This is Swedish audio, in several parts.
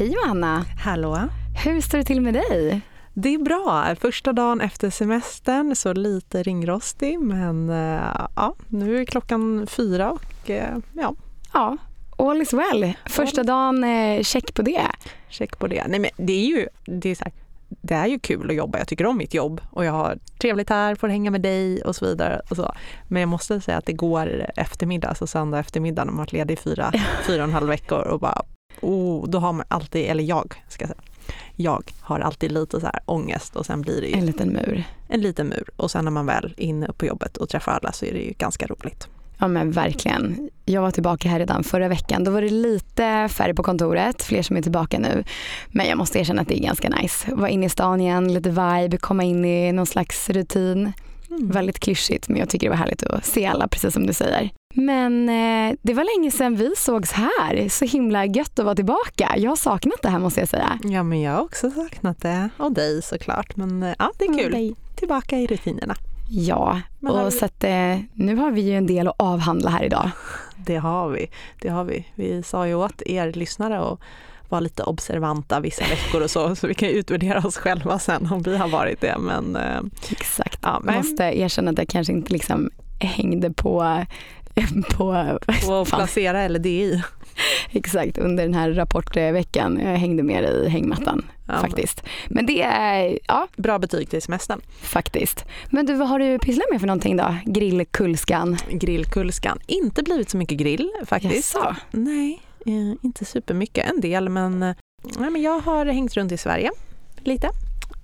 Hej Johanna! Hallå! Hur står det till med dig? Det är bra. Första dagen efter semestern, så lite ringrostig men eh, ja, nu är klockan fyra och eh, ja. Ja, all is well. Första dagen, eh, check på det. Check på det. Nej men det är ju, det är så här, det är ju kul att jobba. Jag tycker om mitt jobb och jag har trevligt här, får hänga med dig och så vidare. Och så. Men jag måste säga att det går eftermiddag, alltså söndag eftermiddag när man varit ledig i fyra, fyra och en halv veckor och bara, oh, då har man alltid, eller jag ska säga, jag har alltid lite så här ångest och sen blir det En liten mur. en liten mur. Och sen när man väl är inne på jobbet och träffar alla så är det ju ganska roligt. Ja men verkligen. Jag var tillbaka här redan förra veckan. Då var det lite färre på kontoret, fler som är tillbaka nu. Men jag måste erkänna att det är ganska nice. Vara inne i stan igen, lite vibe, komma in i någon slags rutin. Mm. Väldigt klyschigt men jag tycker det var härligt att se alla precis som du säger. Men eh, det var länge sedan vi sågs här. Så himla gött att vara tillbaka. Jag har saknat det här måste jag säga. Ja, men jag har också saknat det. Och dig såklart. Men eh, ja, det är kul. Tillbaka i rutinerna. Ja, Men och vi- så att, eh, nu har vi ju en del att avhandla här idag. Det har vi. Det har vi. Vi sa ju åt er lyssnare att vara lite observanta vissa veckor och så, så vi kan utvärdera oss själva sen om vi har varit det. Men eh, Exakt. ja, Jag men måste erkänna att jag kanske inte liksom hängde på, på och Fan. placera LDI. exakt under den här rapportveckan. Jag hängde mer i hängmattan Ja, men faktiskt. Men det är, ja Bra betyg till semestern. faktiskt. Men du, vad har du pysslat med för någonting då? Grillkulskan? Grillkulskan. Inte blivit så mycket grill faktiskt. Jaså? Nej, eh, inte supermycket. En del, men, eh, nej, men jag har hängt runt i Sverige lite.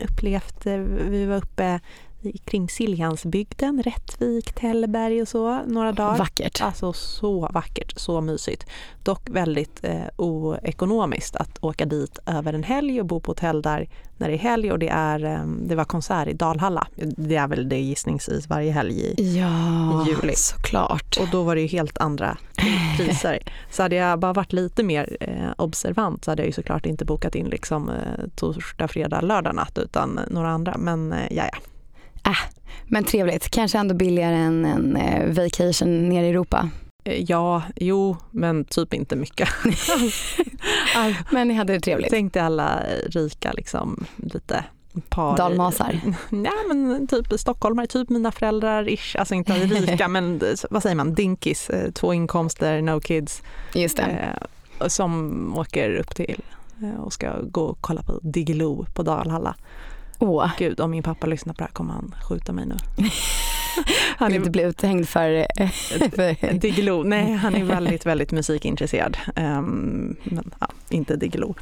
Upplevt, eh, vi var uppe i, kring Siljansbygden, Rättvik, Tällberg och så några dagar. Vackert. Alltså så vackert, så mysigt. Dock väldigt eh, oekonomiskt att åka dit över en helg och bo på hotell där när det är helg och det, är, eh, det var konsert i Dalhalla. Det är väl det gissningsvis varje helg i Ja, i juli. såklart. och då var det ju helt andra priser. Så hade jag bara varit lite mer eh, observant så hade jag ju såklart inte bokat in liksom eh, torsdag, fredag, lördag natt utan några andra. Men eh, ja, ja. Men trevligt. Kanske ändå billigare än en eh, vacation nere i Europa. Eh, Ja, jo, men typ inte mycket. Men ni hade det trevligt. tänk dig alla rika liksom lite par. Dalmasar. Ja, men typ stockholmare, typ mina föräldrar, ish. alltså inte rika men vad säger man, dinkis, eh, två inkomster, no kids. Just det. eh, som åker upp till och ska gå och kolla på Diggiloo på Dalhalla. Åh, Gud, om min pappa lyssnar på det här kommer han skjuta mig nu. han inte bli uthängd för, för Diggiloo, nej han är väldigt, väldigt musikintresserad. Ehm, men ja, inte Diggiloo.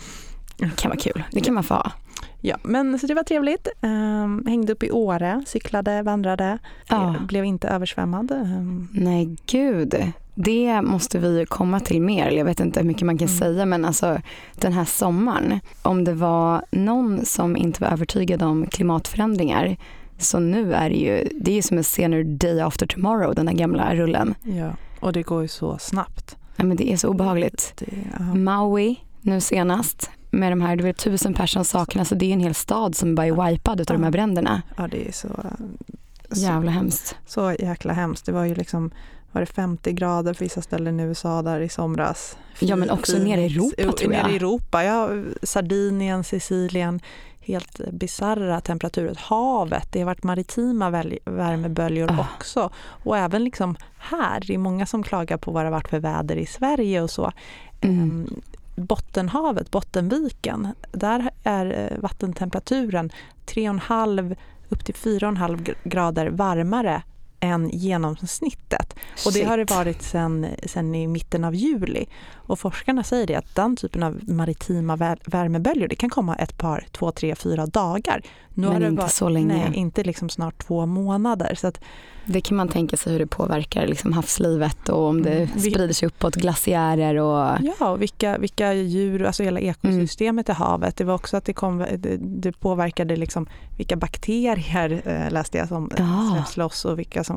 Det kan vara kul. Det kan man få ha. Ja, men så det var trevligt. Ehm, hängde upp i Åre, cyklade, vandrade. Ja. Eh, Blev inte översvämmad. Ehm, Nej, gud. Det måste vi komma till mer. Jag vet inte hur mycket man kan Mm. säga men alltså den här sommaren. Om det var någon som inte var övertygad om klimatförändringar så nu är det ju, det är ju som en senare day after tomorrow, den här gamla rullen. ja, och det går ju så snabbt. Ja, men det är så obehagligt. Det, ja. Maui nu senast med de här, det var tusen personer saknas så det är en hel stad som bara är wipad utav de här bränderna. ja, det är så, så Jävla hemskt. Så jäkla hemskt. Det var ju liksom var det 50 grader för vissa ställen i USA där i somras. Ja, men också nere i Europa, tror Nere jag. i Europa, ja. Sardinien, Sicilien. Helt bisarra temperaturer. Havet, det har varit maritima värmeböljor Ah. också. Och även liksom här, det är många som klagar på vad det har varit för väder i Sverige och så. Mm. Ehm, Bottenhavet, Bottenviken, där är eh, vattentemperaturen 3,5 upp till 4,5 gr- grader varmare än genomsnittet. Och det har det Shit. varit sen, sen i mitten av juli. Och forskarna säger det att den typen av maritima vär- värmeböljor det kan komma ett par, två, tre, fyra dagar. Nu Men har det inte varit- så länge. Nej, inte liksom snart två månader. Så att, Det kan man tänka sig hur det påverkar liksom havslivet och om det Mm. Vi- sprider sig uppåt glaciärer och ja, och vilka, vilka djur, alltså hela ekosystemet i havet. Det var också att det, kom, det, det påverkade liksom vilka bakterier, eh, läste jag, som Ja. släpps loss och vilka som,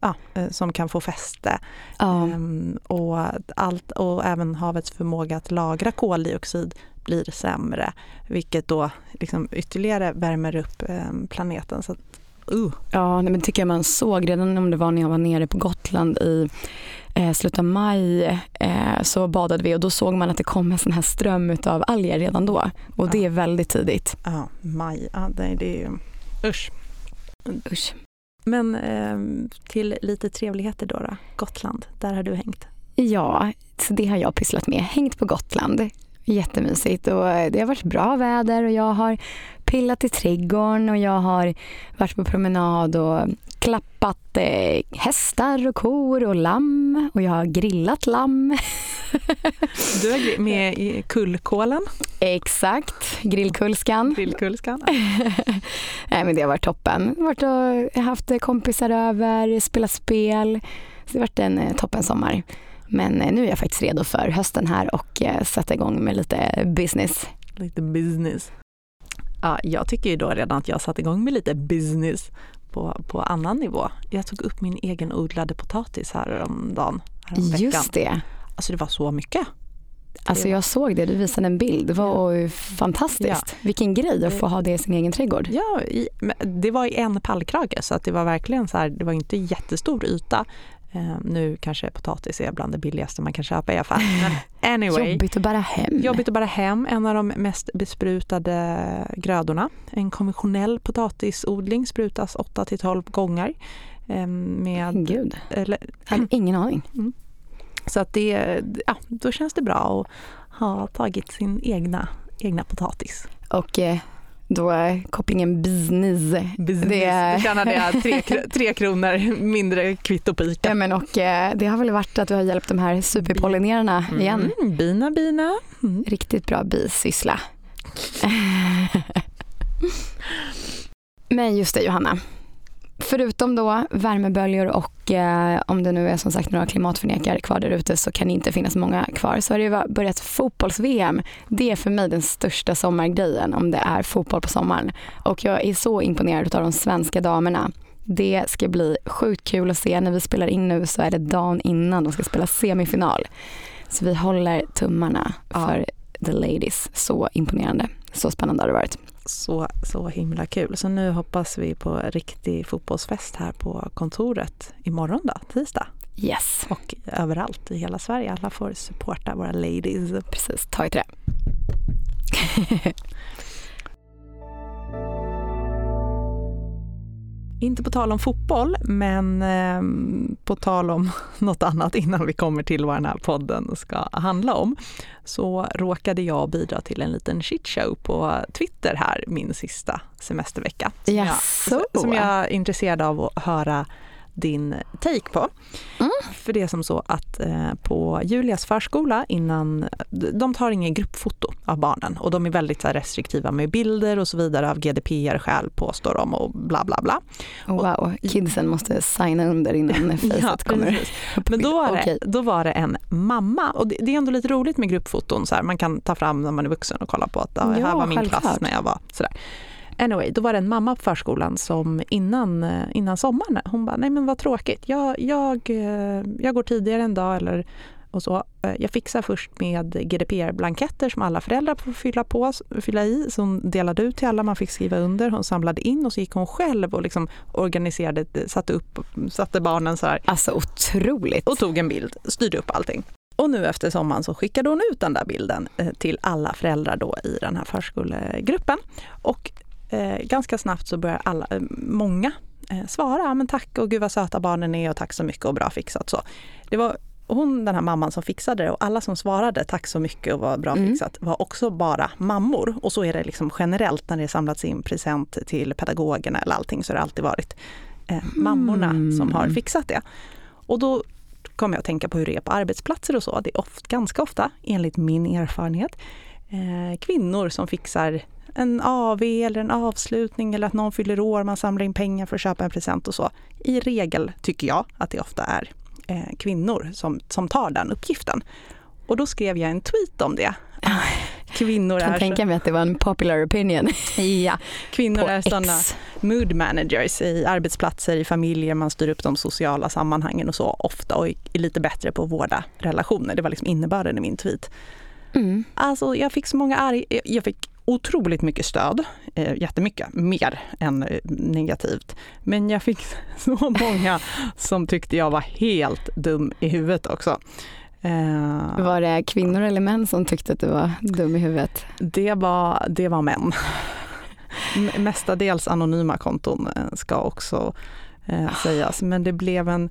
ja, eh, som kan få fäste. ja, Ehm, och, allt, och även havets förmåga att lagra koldioxid blir sämre, vilket då liksom ytterligare värmer upp ehm, planeten. Så att, Uh. Ja, men tycker jag man såg redan om det var när jag var nere på Gotland i eh, slutet av maj eh, så badade vi och då såg man att det kom en sån här ström av alger redan då och det är väldigt tidigt. Ja, maj. Ja, det, det är usch. Usch. Men eh, till lite trevligheter då, då. Gotland, där har du hängt. Ja, så det har jag pysslat med. Hängt på Gotland. Jättemysigt och eh, det har varit bra väder och jag har pillat i trädgården och jag har varit på promenad och klappat eh, hästar och kor och lamm och jag har grillat lamm. Du är med i kullkålen. Exakt, grillkulskan. Grillkulskan. Nej men det har varit toppen. Varit och haft kompisar över, spelat spel. Så det har varit en eh, toppen sommar. Men eh, nu är jag faktiskt redo för hösten här och eh, sätta igång med lite business. Lite business. Ja, jag tycker ju då redan att jag satt igång med lite business på, på annan nivå. Jag tog upp min egen odlade potatis häromdagen. Häromveckan. Just det. Alltså det var så mycket. Alltså jag såg det, du visade en bild. Det var ja. fantastiskt. Ja. Vilken grej att få ha det i sin egen trädgård. Ja, i, det var i en pallkrage så att det var verkligen så här, det var inte jättestor yta. Uh, nu kanske potatis är bland det billigaste man kan köpa i affären. Men anyway, jobbigt att bära hem. Jobbigt att bära hem. En av de mest besprutade grödorna. En konventionell potatisodling sprutas 8 till 12 gånger. Um, med, Gud, eller, jag hade ingen aning. Mm. Så att det, ja, då känns det bra att ha tagit sin egna, egna potatis. Och eh, då är kopplingen business. business. Det är... Du tjänar det tre, tre kronor mindre kvitto på ICA. Ja, men och, eh, det har väl varit att du har hjälpt de här superpollinerarna mm. igen. Bina, bina. Mm. Riktigt bra bisyssla. men just det Johanna, förutom då värmeböljor och eh, om det nu är som sagt några klimatförnekare kvar där ute så kan det inte finnas många kvar. Så har det börjat fotbolls-VM. Det är för mig den största sommargrejen om det är fotboll på sommaren. Och jag är så imponerad av de svenska damerna. Det ska bli sjukt kul att se. När vi spelar in nu så är det dagen innan de ska spela semifinal. Så vi håller tummarna för ja. the ladies. Så imponerande. Så spännande har det varit så, så himla kul. Så nu hoppas vi på riktig fotbollsfest här på kontoret imorgon då, tisdag. Yes. Och överallt i hela Sverige. Alla får supporta våra ladies. Precis, ta i trä. Inte på tal om fotboll, men eh, på tal om något annat innan vi kommer till vad den här podden ska handla om, så råkade jag bidra till en liten shitshow på Twitter här min sista semestervecka. Som, yes. jag, som jag är intresserad av att höra din take på. Mm. För det är som så att eh, på Julias förskola innan, de tar ingen gruppfoto av barnen och de är väldigt här, restriktiva med bilder och så vidare av GDPR-skäl påstår de och bla bla bla. Oh, wow, kidsen måste signa under innan facet ja, kommer. Men då var, det, okay. då var det en mamma och det, det, är ändå lite roligt med gruppfoton så här, man kan ta fram när man är vuxen och kolla på att ja, här var min självklart. klass när jag var sådär. Anyway, då var det en mamma på förskolan som innan, eh, innan sommaren, hon bara, nej men vad tråkigt, jag, jag, eh, jag går tidigare en dag eller och så. Eh, jag fixar först med GDPR-blanketter som alla föräldrar får fylla, på, fylla i. Hon delade ut till alla, man fick skriva under. Hon samlade in och så gick hon själv och liksom organiserade, satte upp, satte barnen så här. Alltså otroligt! Och tog en bild, styrde upp allting. Och nu efter sommaren så skickade hon ut den där bilden till alla föräldrar då i den här förskolegruppen. Och eh, ganska snabbt så börjar alla, eh, många eh, svara, men tack och gud vad söta barnen är och tack så mycket och bra fixat. Så det var hon, den här mamman som fixade det och alla som svarade tack så mycket och var bra mm. fixat var också bara mammor. Och så är det liksom generellt när det samlats in present till pedagogerna eller allting så har det alltid varit eh, mammorna mm. som har fixat det. Och då kommer jag att tänka på hur det är på arbetsplatser och så. Det är ofta, ganska ofta, enligt min erfarenhet, eh, kvinnor som fixar en AV eller en avslutning eller att någon fyller år, man samlar in pengar för att köpa en present och så. I regel tycker jag att det ofta är eh, kvinnor som, som tar den uppgiften. Och då skrev jag en tweet om det. Kvinnor jag kan är tänka mig att det var en popular opinion. ja, kvinnor är sådana mood managers i arbetsplatser, i familjer, man styr upp de sociala sammanhangen och så ofta och är lite bättre på att vårda relationer. Det var liksom innebörden i min tweet. Mm. Alltså jag fick så många arg, jag fick otroligt mycket stöd, eh, jättemycket, mer än eh, negativt. Men jag fick så många som tyckte jag var helt dum i huvudet också. Eh, var det kvinnor eller män som tyckte att du var dum i huvudet? Det var, det var män. Mestadels anonyma konton eh, ska också eh, sägas. Men det blev en,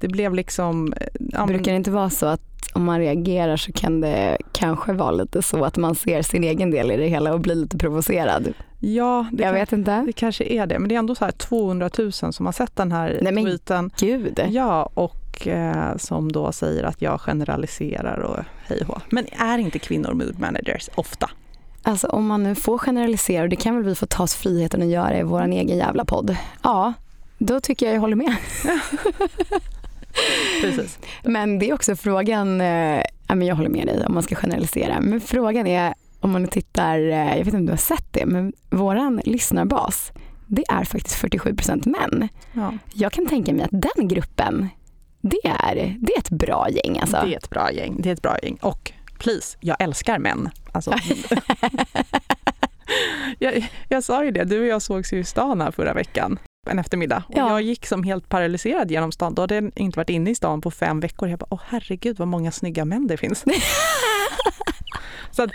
det blev liksom... Eh, ja, Brukar det inte vara så att om man reagerar så kan det kanske vara lite så att man ser sin egen del i det hela och blir lite provocerad? Ja, det, jag kan, vet inte. det kanske är det. Men det är ändå så här 200 000 som har sett den här Nej, men tweeten. Gud. Ja, och eh, som då säger att jag generaliserar och hej och Men är inte kvinnor mood managers ofta? Alltså om man nu får generalisera, och det kan väl vi få ta oss friheten att göra i vår egen jävla podd. Ja, då tycker jag jag håller med. Precis. Men det är också frågan, eh, jag håller med dig om man ska generalisera, men frågan är om man tittar, eh, jag vet inte om du har sett det, men våran lyssnarbas, det är faktiskt 47% män. Ja. Jag kan tänka mig att den gruppen, det är, det är ett bra gäng. Alltså. Det är ett bra gäng. Det är ett bra gäng. Och please, jag älskar män. Alltså. jag, jag sa ju det, du och jag sågs ju i stan här förra veckan en eftermiddag. Och ja. Jag gick som helt paralyserad genom stan. Då hade jag inte varit inne i stan på fem veckor. Jag bara, åh herregud vad många snygga män det finns. Så att,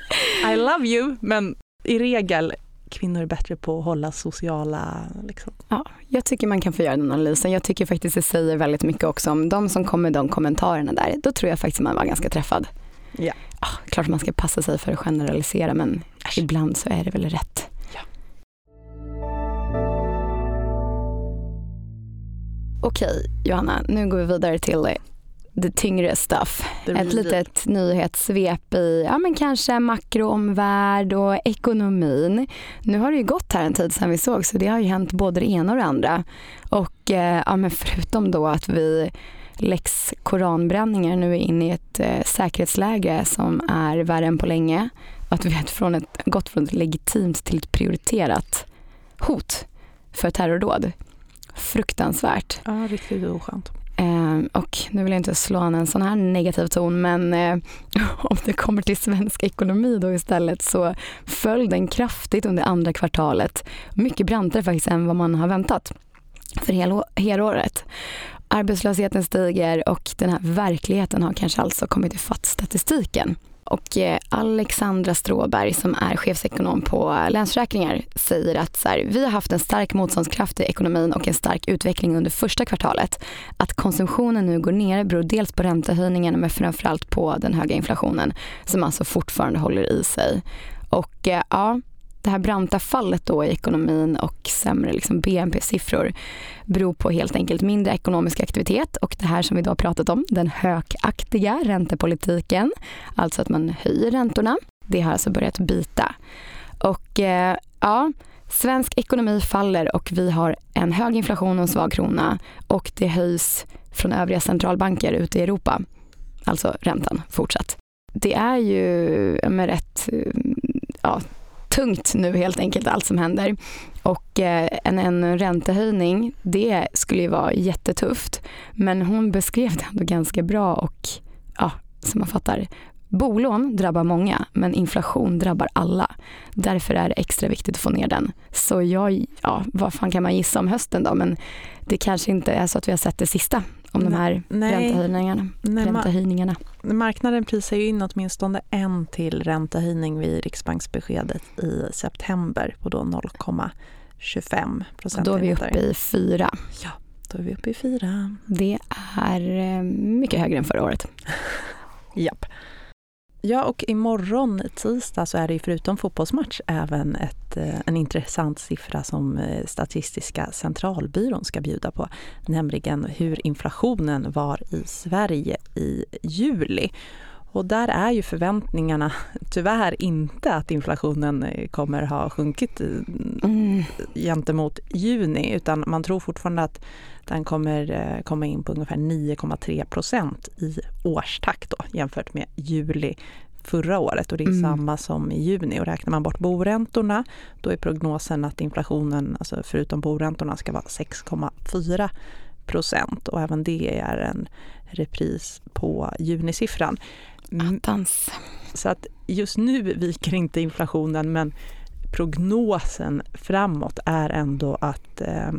I love you, men i regel kvinnor är bättre på att hålla sociala... Liksom. Ja, jag tycker man kan få göra den analysen. Jag tycker faktiskt det säger väldigt mycket också om de som kommer de kommentarerna där. Då tror jag faktiskt man var ganska träffad. Ja. ja klart man ska passa sig för att generalisera men Äsch. ibland så är det väl rätt. Okej, Johanna, nu går vi vidare till the tyngre stuff. Ett litet nyhetssvep i ja, men kanske makroomvärld och ekonomin. Nu har det ju gått här en tid sedan vi såg så det har ju hänt både det ena och det andra. Och eh, ja, men förutom då att vi lex koranbränningar nu är inne i ett eh, säkerhetsläge som är värre än på länge. Att vi har från ett, gått från ett legitimt till ett prioriterat hot för terrordåd. Fruktansvärt. Ja, riktigt oskönt. Eh, och nu vill jag inte slå an en sån här negativ ton men eh, om det kommer till svensk ekonomi då istället så föll den kraftigt under andra kvartalet. Mycket brantare faktiskt än vad man har väntat för hel, helåret. Arbetslösheten stiger och den här verkligheten har kanske alltså kommit ifatt statistiken. Och eh, Alexandra Stråberg som är chefsekonom på Länsförsäkringar säger att så här, vi har haft en stark motståndskraft i ekonomin och en stark utveckling under första kvartalet. Att konsumtionen nu går ner beror dels på räntehöjningen men framförallt på den höga inflationen som alltså fortfarande håller i sig. Och eh, ja, det här branta fallet då i ekonomin och sämre liksom BNP-siffror beror på helt enkelt mindre ekonomisk aktivitet och det här som vi då har pratat om, den hökaktiga räntepolitiken, alltså att man höjer räntorna. Det har alltså börjat bita. Och eh, ja, svensk ekonomi faller och vi har en hög inflation och en svag krona och det höjs från övriga centralbanker ute i Europa, alltså räntan fortsatt. Det är ju med rätt eh, ja, tungt nu helt enkelt allt som händer. Och eh, en, en räntehöjning, det skulle ju vara jättetufft. Men hon beskrev det ändå ganska bra och ja, som man fattar, bolån drabbar många men inflation drabbar alla. Därför är det extra viktigt att få ner den. Så jag, ja, vad fan kan man gissa om hösten då? Men det kanske inte är så att vi har sett det sista om de här Nej. räntehöjningarna. Nej, räntehöjningarna. Marknaden prisar ju in åtminstone en till räntehöjning vid Riksbanksbeskedet i september på då 0,25 procent. Då är vi uppe i fyra. Ja, då är vi uppe i fyra. Det är eh, mycket högre än förra året. Japp. Ja, och imorgon tisdag så är det förutom fotbollsmatch även ett, eh, en intressant siffra som eh, Statistiska centralbyrån ska bjuda på, nämligen hur inflationen var i Sverige i juli. Och där är ju förväntningarna tyvärr inte att inflationen eh, kommer ha sjunkit mm. gentemot juni utan man tror fortfarande att den kommer komma in på ungefär 9,3 procent i årstakt då, jämfört med juli förra året och det är mm. samma som i juni. Och räknar man bort boräntorna då är prognosen att inflationen, alltså förutom boräntorna, ska vara 6,4 procent och även det är en repris på junisiffran. Attans. Så att just nu viker inte inflationen men prognosen framåt är ändå att eh,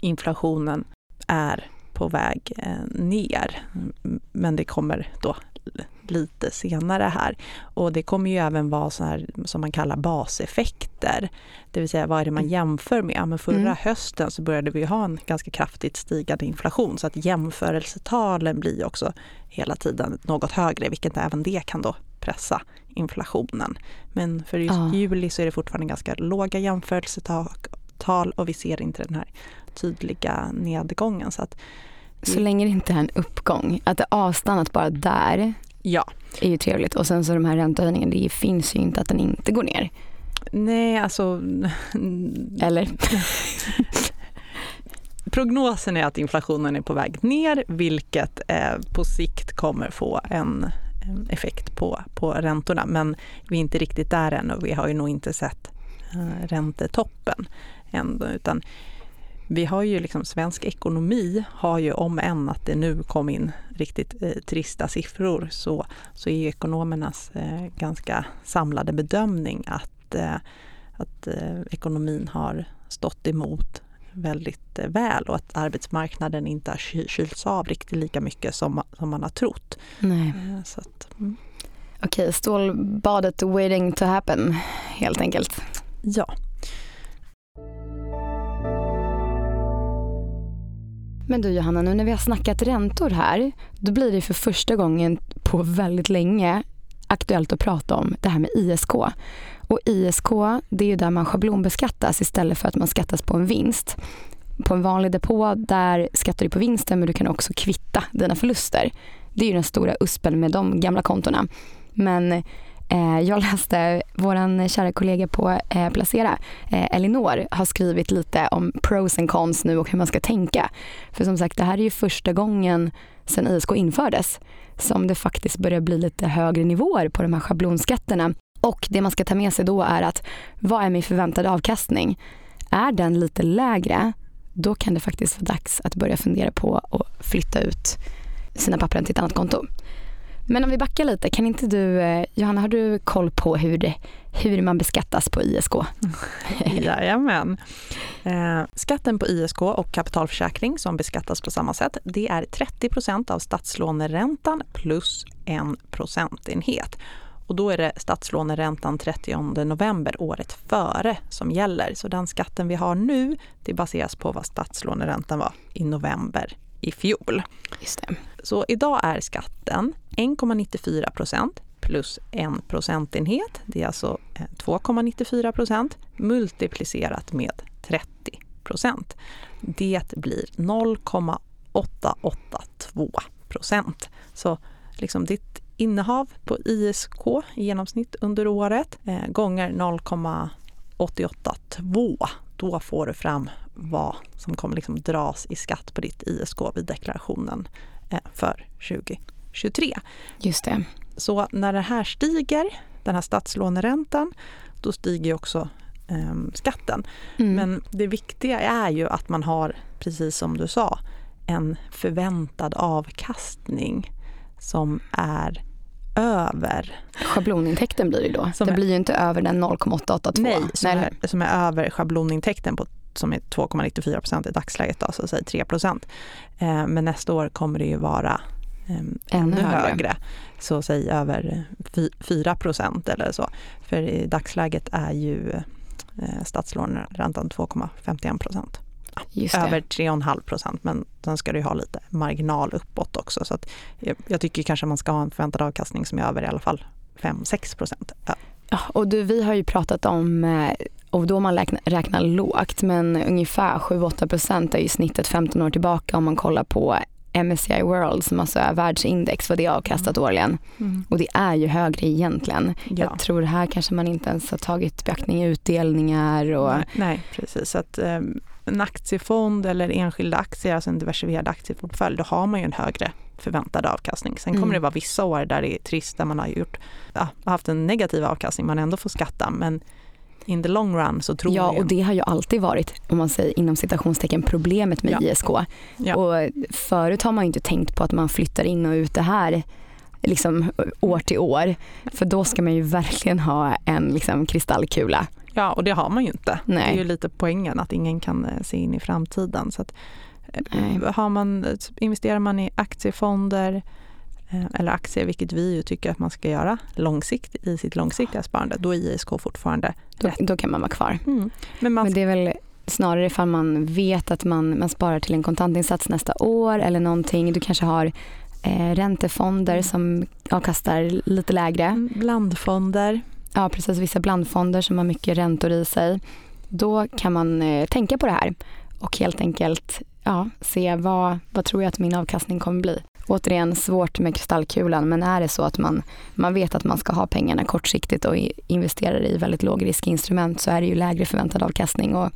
inflationen är på väg eh, ner. Men det kommer då lite senare här. Och det kommer ju även vara så här som man kallar baseffekter. Det vill säga vad är det man mm. jämför med? Ja, men förra mm. hösten så började vi ha en ganska kraftigt stigande inflation så att jämförelsetalen blir också hela tiden något högre vilket även det kan då pressa inflationen. Men för just ja. juli så är det fortfarande ganska låga jämförelsetal och vi ser inte den här tydliga nedgången. Så, att så länge det inte är en uppgång, att det avstannat bara där ja. är ju trevligt. Och sen så de här räntehöjningarna, det finns ju inte att den inte går ner. Nej, alltså... Eller? Prognosen är att inflationen är på väg ner, vilket eh, på sikt kommer få en effekt på, på räntorna. Men vi är inte riktigt där än och vi har ju nog inte sett eh, räntetoppen än. Utan vi har ju liksom, svensk ekonomi har ju, om än att det nu kom in riktigt eh, trista siffror, så, så är ekonomernas eh, ganska samlade bedömning att, eh, att eh, ekonomin har stått emot väldigt eh, väl och att arbetsmarknaden inte har kylts av riktigt lika mycket som, som man har trott. Nej. Eh, så att, mm. Okej, stålbadet waiting to happen helt enkelt. Ja. Men du Johanna, nu när vi har snackat räntor här, då blir det för första gången på väldigt länge aktuellt att prata om det här med ISK. Och ISK, det är ju där man schablonbeskattas istället för att man skattas på en vinst. På en vanlig depå, där skattar du på vinsten men du kan också kvitta dina förluster. Det är ju den stora uspen med de gamla kontona. Men Eh, jag läste, vår kära kollega på eh, Placera, eh, Elinor, har skrivit lite om pros and cons nu och hur man ska tänka. För som sagt, det här är ju första gången sedan ISK infördes som det faktiskt börjar bli lite högre nivåer på de här schablonskatterna. Och det man ska ta med sig då är att vad är min förväntade avkastning? Är den lite lägre, då kan det faktiskt vara dags att börja fundera på att flytta ut sina papper till ett annat konto. Men om vi backar lite, kan inte du, eh, Johanna, har du koll på hur, det, hur man beskattas på ISK? Jajamän. Eh, skatten på ISK och kapitalförsäkring som beskattas på samma sätt, det är 30% av statslåneräntan plus en procentenhet. Och då är det statslåneräntan 30 november året före som gäller. Så den skatten vi har nu, det baseras på vad statslåneräntan var i november i fjol. Just det. Så idag är skatten 1,94 procent plus en procentenhet. Det är alltså 2,94 eh, procent multiplicerat med 30 procent. Det blir 0,882 procent. Så liksom ditt innehav på ISK i genomsnitt under året eh, gånger 0,882 då får du fram vad som kommer liksom dras i skatt på ditt ISK vid deklarationen eh, för 2023. Just det. Så när det här stiger, den här statslåneräntan, då stiger också eh, skatten. Mm. Men det viktiga är ju att man har, precis som du sa, en förväntad avkastning som är över. Schablonintäkten blir det då. Som det är, blir ju inte över den 0,882. Nej, som, Är, som är över schablonintäkten på som är 2,94 procent i dagsläget, så säg 3 procent. Eh, men nästa år kommer det ju vara eh, ännu högre. högre. Så säg över 4 procent eller så. För i dagsläget är ju eh, statslåneräntan 2,51 procent. Över 3,5 procent men sen ska du ha lite marginal uppåt också. Så jag, jag tycker kanske man ska ha en förväntad avkastning som är över i alla fall 5-6 procent. Ja, och du, vi har ju pratat om, eh, och då man räknar, räknar lågt, men ungefär 7-8 procent är ju snittet 15 år tillbaka om man kollar på MSCI World som alltså är världsindex, vad det har avkastat mm. årligen. Mm. Och det är ju högre egentligen. Ja. Jag tror här kanske man inte ens har tagit beaktning i utdelningar. Och... Nej, nej, precis. Att, um, en aktiefond eller enskilda aktier, alltså en diversifierad aktieportfölj, då har man ju en högre förväntad avkastning. Sen kommer mm. det vara vissa år där det är trist, där man har gjort, ja, haft en negativ avkastning, man ändå får skatta. Men in the long run så tror ja, jag... Ja, och det har ju alltid varit, om man säger inom citationstecken, problemet med ja. ISK. Ja. Och förut har man ju inte tänkt på att man flyttar in och ut det här liksom år till år. För då ska man ju verkligen ha en liksom, kristallkula. Ja, och det har man ju inte. Nej. Det är ju lite poängen att ingen kan eh, se in i framtiden. Så att, Nej. har man, investerar man i aktiefonder eh, eller aktier, vilket vi ju tycker att man ska göra långsiktigt i sitt långsiktiga sparande, då är ISK fortfarande Då, då kan man vara kvar. Mm. Men man Men det är väl snarare ifall man vet att man, man sparar till en kontantinsats nästa år eller någonting. Du kanske har eh, räntefonder som avkastar lite lägre. Mm, blandfonder. Ja, precis. Vissa blandfonder som har mycket räntor i sig. Då kan man eh, tänka på det här och helt enkelt ja, se vad, vad tror jag att min avkastning kommer bli. Återigen, svårt med kristallkulan, men är det så att man, man vet att man ska ha pengarna kortsiktigt och investerar i väldigt lågriskinstrument så är det ju lägre förväntad avkastning och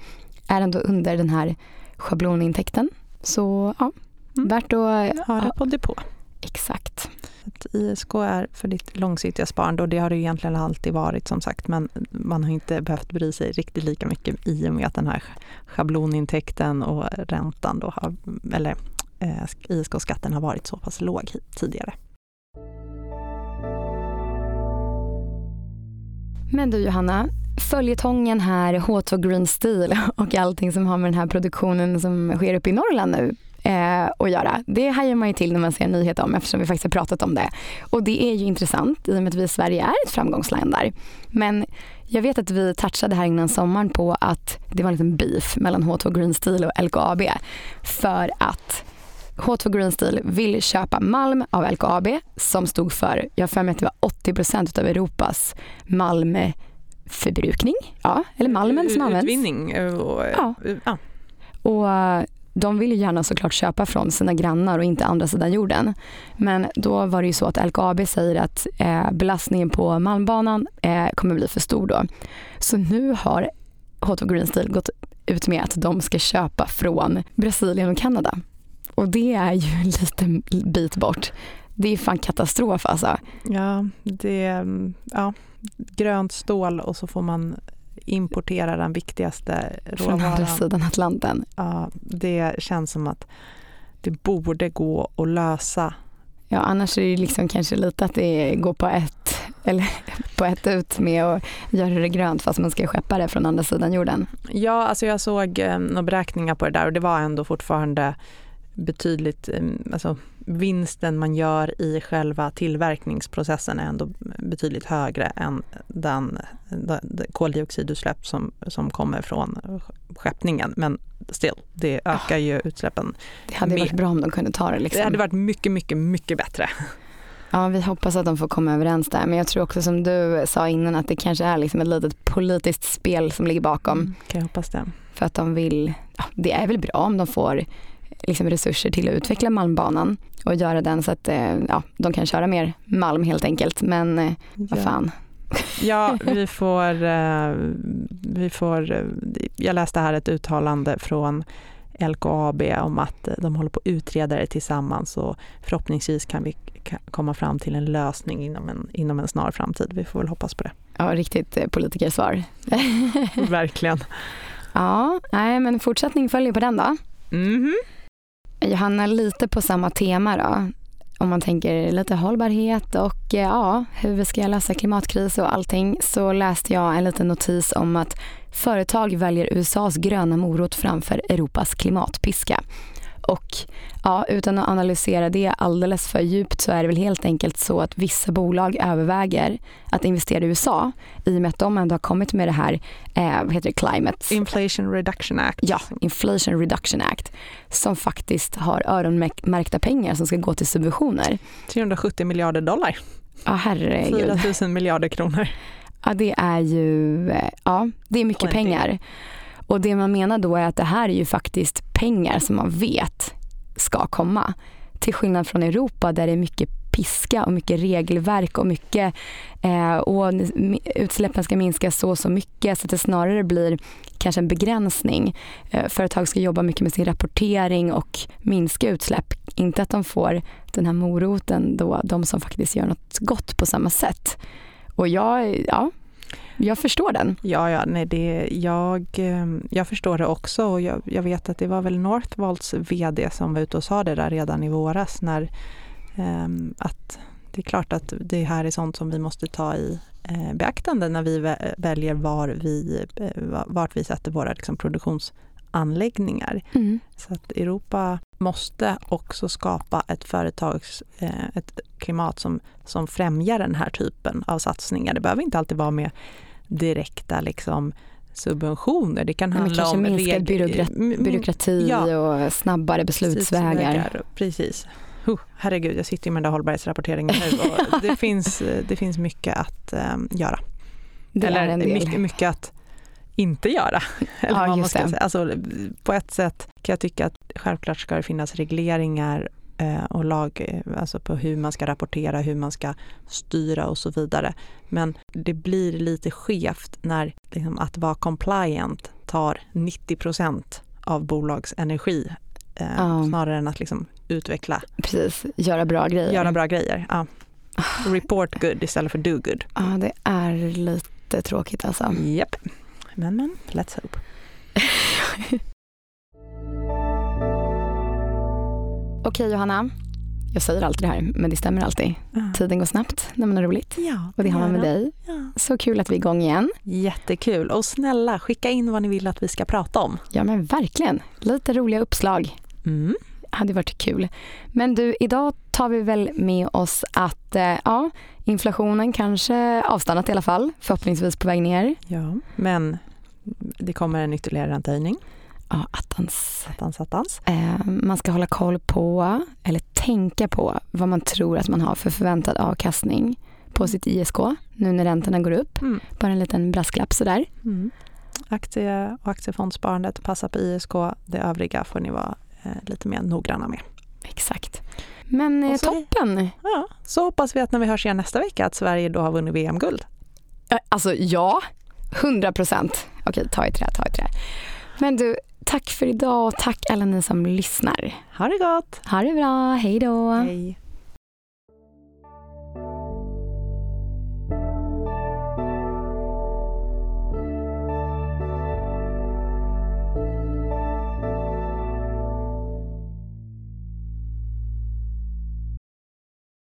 är ändå under den här schablonintäkten. Så ja, Mm. värt att... Har det på depå. Exakt. Att ISK är för ditt långsiktiga sparande och det har det ju egentligen alltid varit som sagt men man har inte behövt bry sig riktigt lika mycket i och med att den här schablonintäkten och räntan då har, eller eh, ISK-skatten har varit så pass låg tidigare. Men du Johanna, följetongen här, H2 Green Steel och allting som har med den här produktionen som sker uppe i Norrland nu eh, att göra. Det hajar man ju till när man ser en nyhet om eftersom vi faktiskt har pratat om det. Och det är ju intressant i och med att vi i Sverige är ett framgångsland där. Men jag vet att vi touchade här innan sommaren på att det var en liten beef mellan H2 Green Steel och LKAB för att H2 Green Steel vill köpa malm av LKAB som stod för, jag har för mig att det var 80% av Europas malmförbrukning. Ja, eller malmen som används. Utvinning eh, och, Ja. ja. Och eh, de vill ju gärna såklart köpa från sina grannar och inte andra sidan jorden. Men då var det ju så att LKAB säger att eh, belastningen på malmbanan eh, kommer bli för stor då. Så nu har H2 Green Steel gått ut med att de ska köpa från Brasilien och Kanada. Och det är ju en liten bit bort. Det är fan katastrof alltså. ja, det är mm, ja, grönt stål och så får man importera den viktigaste Från andra råvaran. sidan Atlanten. Ja, det känns som att det borde gå att lösa. Ja, annars är det liksom kanske lite att det går på ett, eller på ett ut med att göra det grönt fast man ska skeppa det från andra sidan jorden. Ja, alltså jag såg eh, några beräkningar på det där och det var ändå fortfarande betydligt, eh, alltså vinsten man gör i själva tillverkningsprocessen är ändå betydligt högre än den, den koldioxidutsläpp som, som kommer från skeppningen. Men still, det ökar ju utsläppen. Det hade Mer. varit bra om de kunde ta det. Liksom. Det hade varit mycket, mycket, mycket bättre. Ja, vi hoppas att de får komma överens där. Men jag tror också som du sa innan att det kanske är liksom ett litet politiskt spel som ligger bakom. Mm, kan jag hoppas det. För att de vill, ja, det är väl bra om de får liksom resurser till att utveckla Malmbanan och göra den så att eh, ja, de kan köra mer malm helt enkelt. Men eh, vad Ja. fan, Ja, vi får, eh, vi får... Jag läste här ett uttalande från LKAB om att de håller på att utreda det tillsammans och förhoppningsvis kan vi komma fram till en lösning inom en, inom en snar framtid. Vi får väl hoppas på det. ja, riktigt politikersvar. Verkligen. ja, nej men fortsättning följer på den då. Mhm. Johanna, lite på samma tema då. Om man tänker lite hållbarhet och eh, ja, hur vi ska lösa klimatkris och allting så läste jag en liten notis om att företag väljer USAs gröna morot framför Europas klimatpiska. Och ja, utan att analysera det alldeles för djupt så är det väl helt enkelt så att vissa bolag överväger att investera i USA i och med att de ändå har kommit med det här, eh, vad heter det, climate Inflation Reduction Act. Ja, Inflation Reduction Act som faktiskt har öronmärkta pengar som ska gå till subventioner. 370 miljarder dollar. Ja, herregud. 4 000 miljarder kronor. Ja, det är ju eh, ja, det är mycket pengar. Och det man menar då är att det här är ju faktiskt pengar som man vet ska komma. Till skillnad från Europa där det är mycket piska och mycket regelverk och mycket eh, och utsläppen ska minska så och så mycket så att det snarare blir kanske en begränsning. Eh, företag ska jobba mycket med sin rapportering och minska utsläpp. Inte att de får den här moroten då, de som faktiskt gör något gott på samma sätt. Och jag, ja, jag förstår den. Ja, ja nej, det, jag, ehm, jag förstår det också och jag, jag vet att det var väl Northvolts VD som var ute och sa det där redan i våras när ehm, att det är klart att det här är sånt som vi måste ta i eh, beaktande när vi väljer var vi, eh, vart vi sätter våra liksom, produktionsanläggningar. Mm. Så att Europa måste också skapa ett företags, eh, ett klimat som, som främjar den här typen av satsningar. Det behöver inte alltid vara med direkta liksom, subventioner. Det kan handla om minskad reg- byråkrat- m- m- Byråkrati Ja. och snabbare beslutsvägar. Precis. Huh, herregud, jag sitter ju med den där hållbarhetsrapporteringen nu och det finns, det finns mycket att eh, göra. Det Eller mycket, mycket att inte göra. Eller Ja, man ska. Alltså, på ett sätt kan jag tycka att självklart ska det finnas regleringar eh, och lag eh, alltså på hur man ska rapportera, hur man ska styra och så vidare. Men det blir lite skevt när liksom, att vara compliant tar 90 procent av bolags energi eh, Ja. snarare än att liksom, utveckla, Precis, göra bra grejer. göra bra grejer. Ja. Report good istället för do good. Ja, det är lite tråkigt alltså. Japp. Men men, let's hope. Okej Johanna, jag säger alltid det här, men det stämmer alltid. Tiden går snabbt när man har roligt. Ja, Och det har man med dig. Ja. Så kul att vi är igång igen. Jättekul. Och snälla, skicka in vad ni vill att vi ska prata om. Ja men verkligen. Lite roliga uppslag. Mm. hade varit kul. Men du, idag tar vi väl med oss att eh, ja, inflationen kanske avstannat i alla fall. Förhoppningsvis på väg ner. Ja. Men det kommer en ytterligare räntehöjning. Ja, attans. Attans, attans. Eh, man ska hålla koll på, eller tänka på, vad man tror att man har för förväntad avkastning på sitt ISK nu när räntorna går upp. Mm. Bara en liten brasklapp sådär. Mm. Aktie och aktiefondsparandet, passa på ISK. Det övriga får ni vara eh, lite mer noggranna med. Exakt. Men eh, så- toppen. Ja, så hoppas vi att när vi hörs igen nästa vecka att Sverige då har vunnit VM-guld. Eh, Alltså ja, 100 procent. Okej, ta i trä, ta i trä. Men du, tack för idag och tack alla ni som lyssnar. Ha det gott! Ha det bra, hej då. Hej!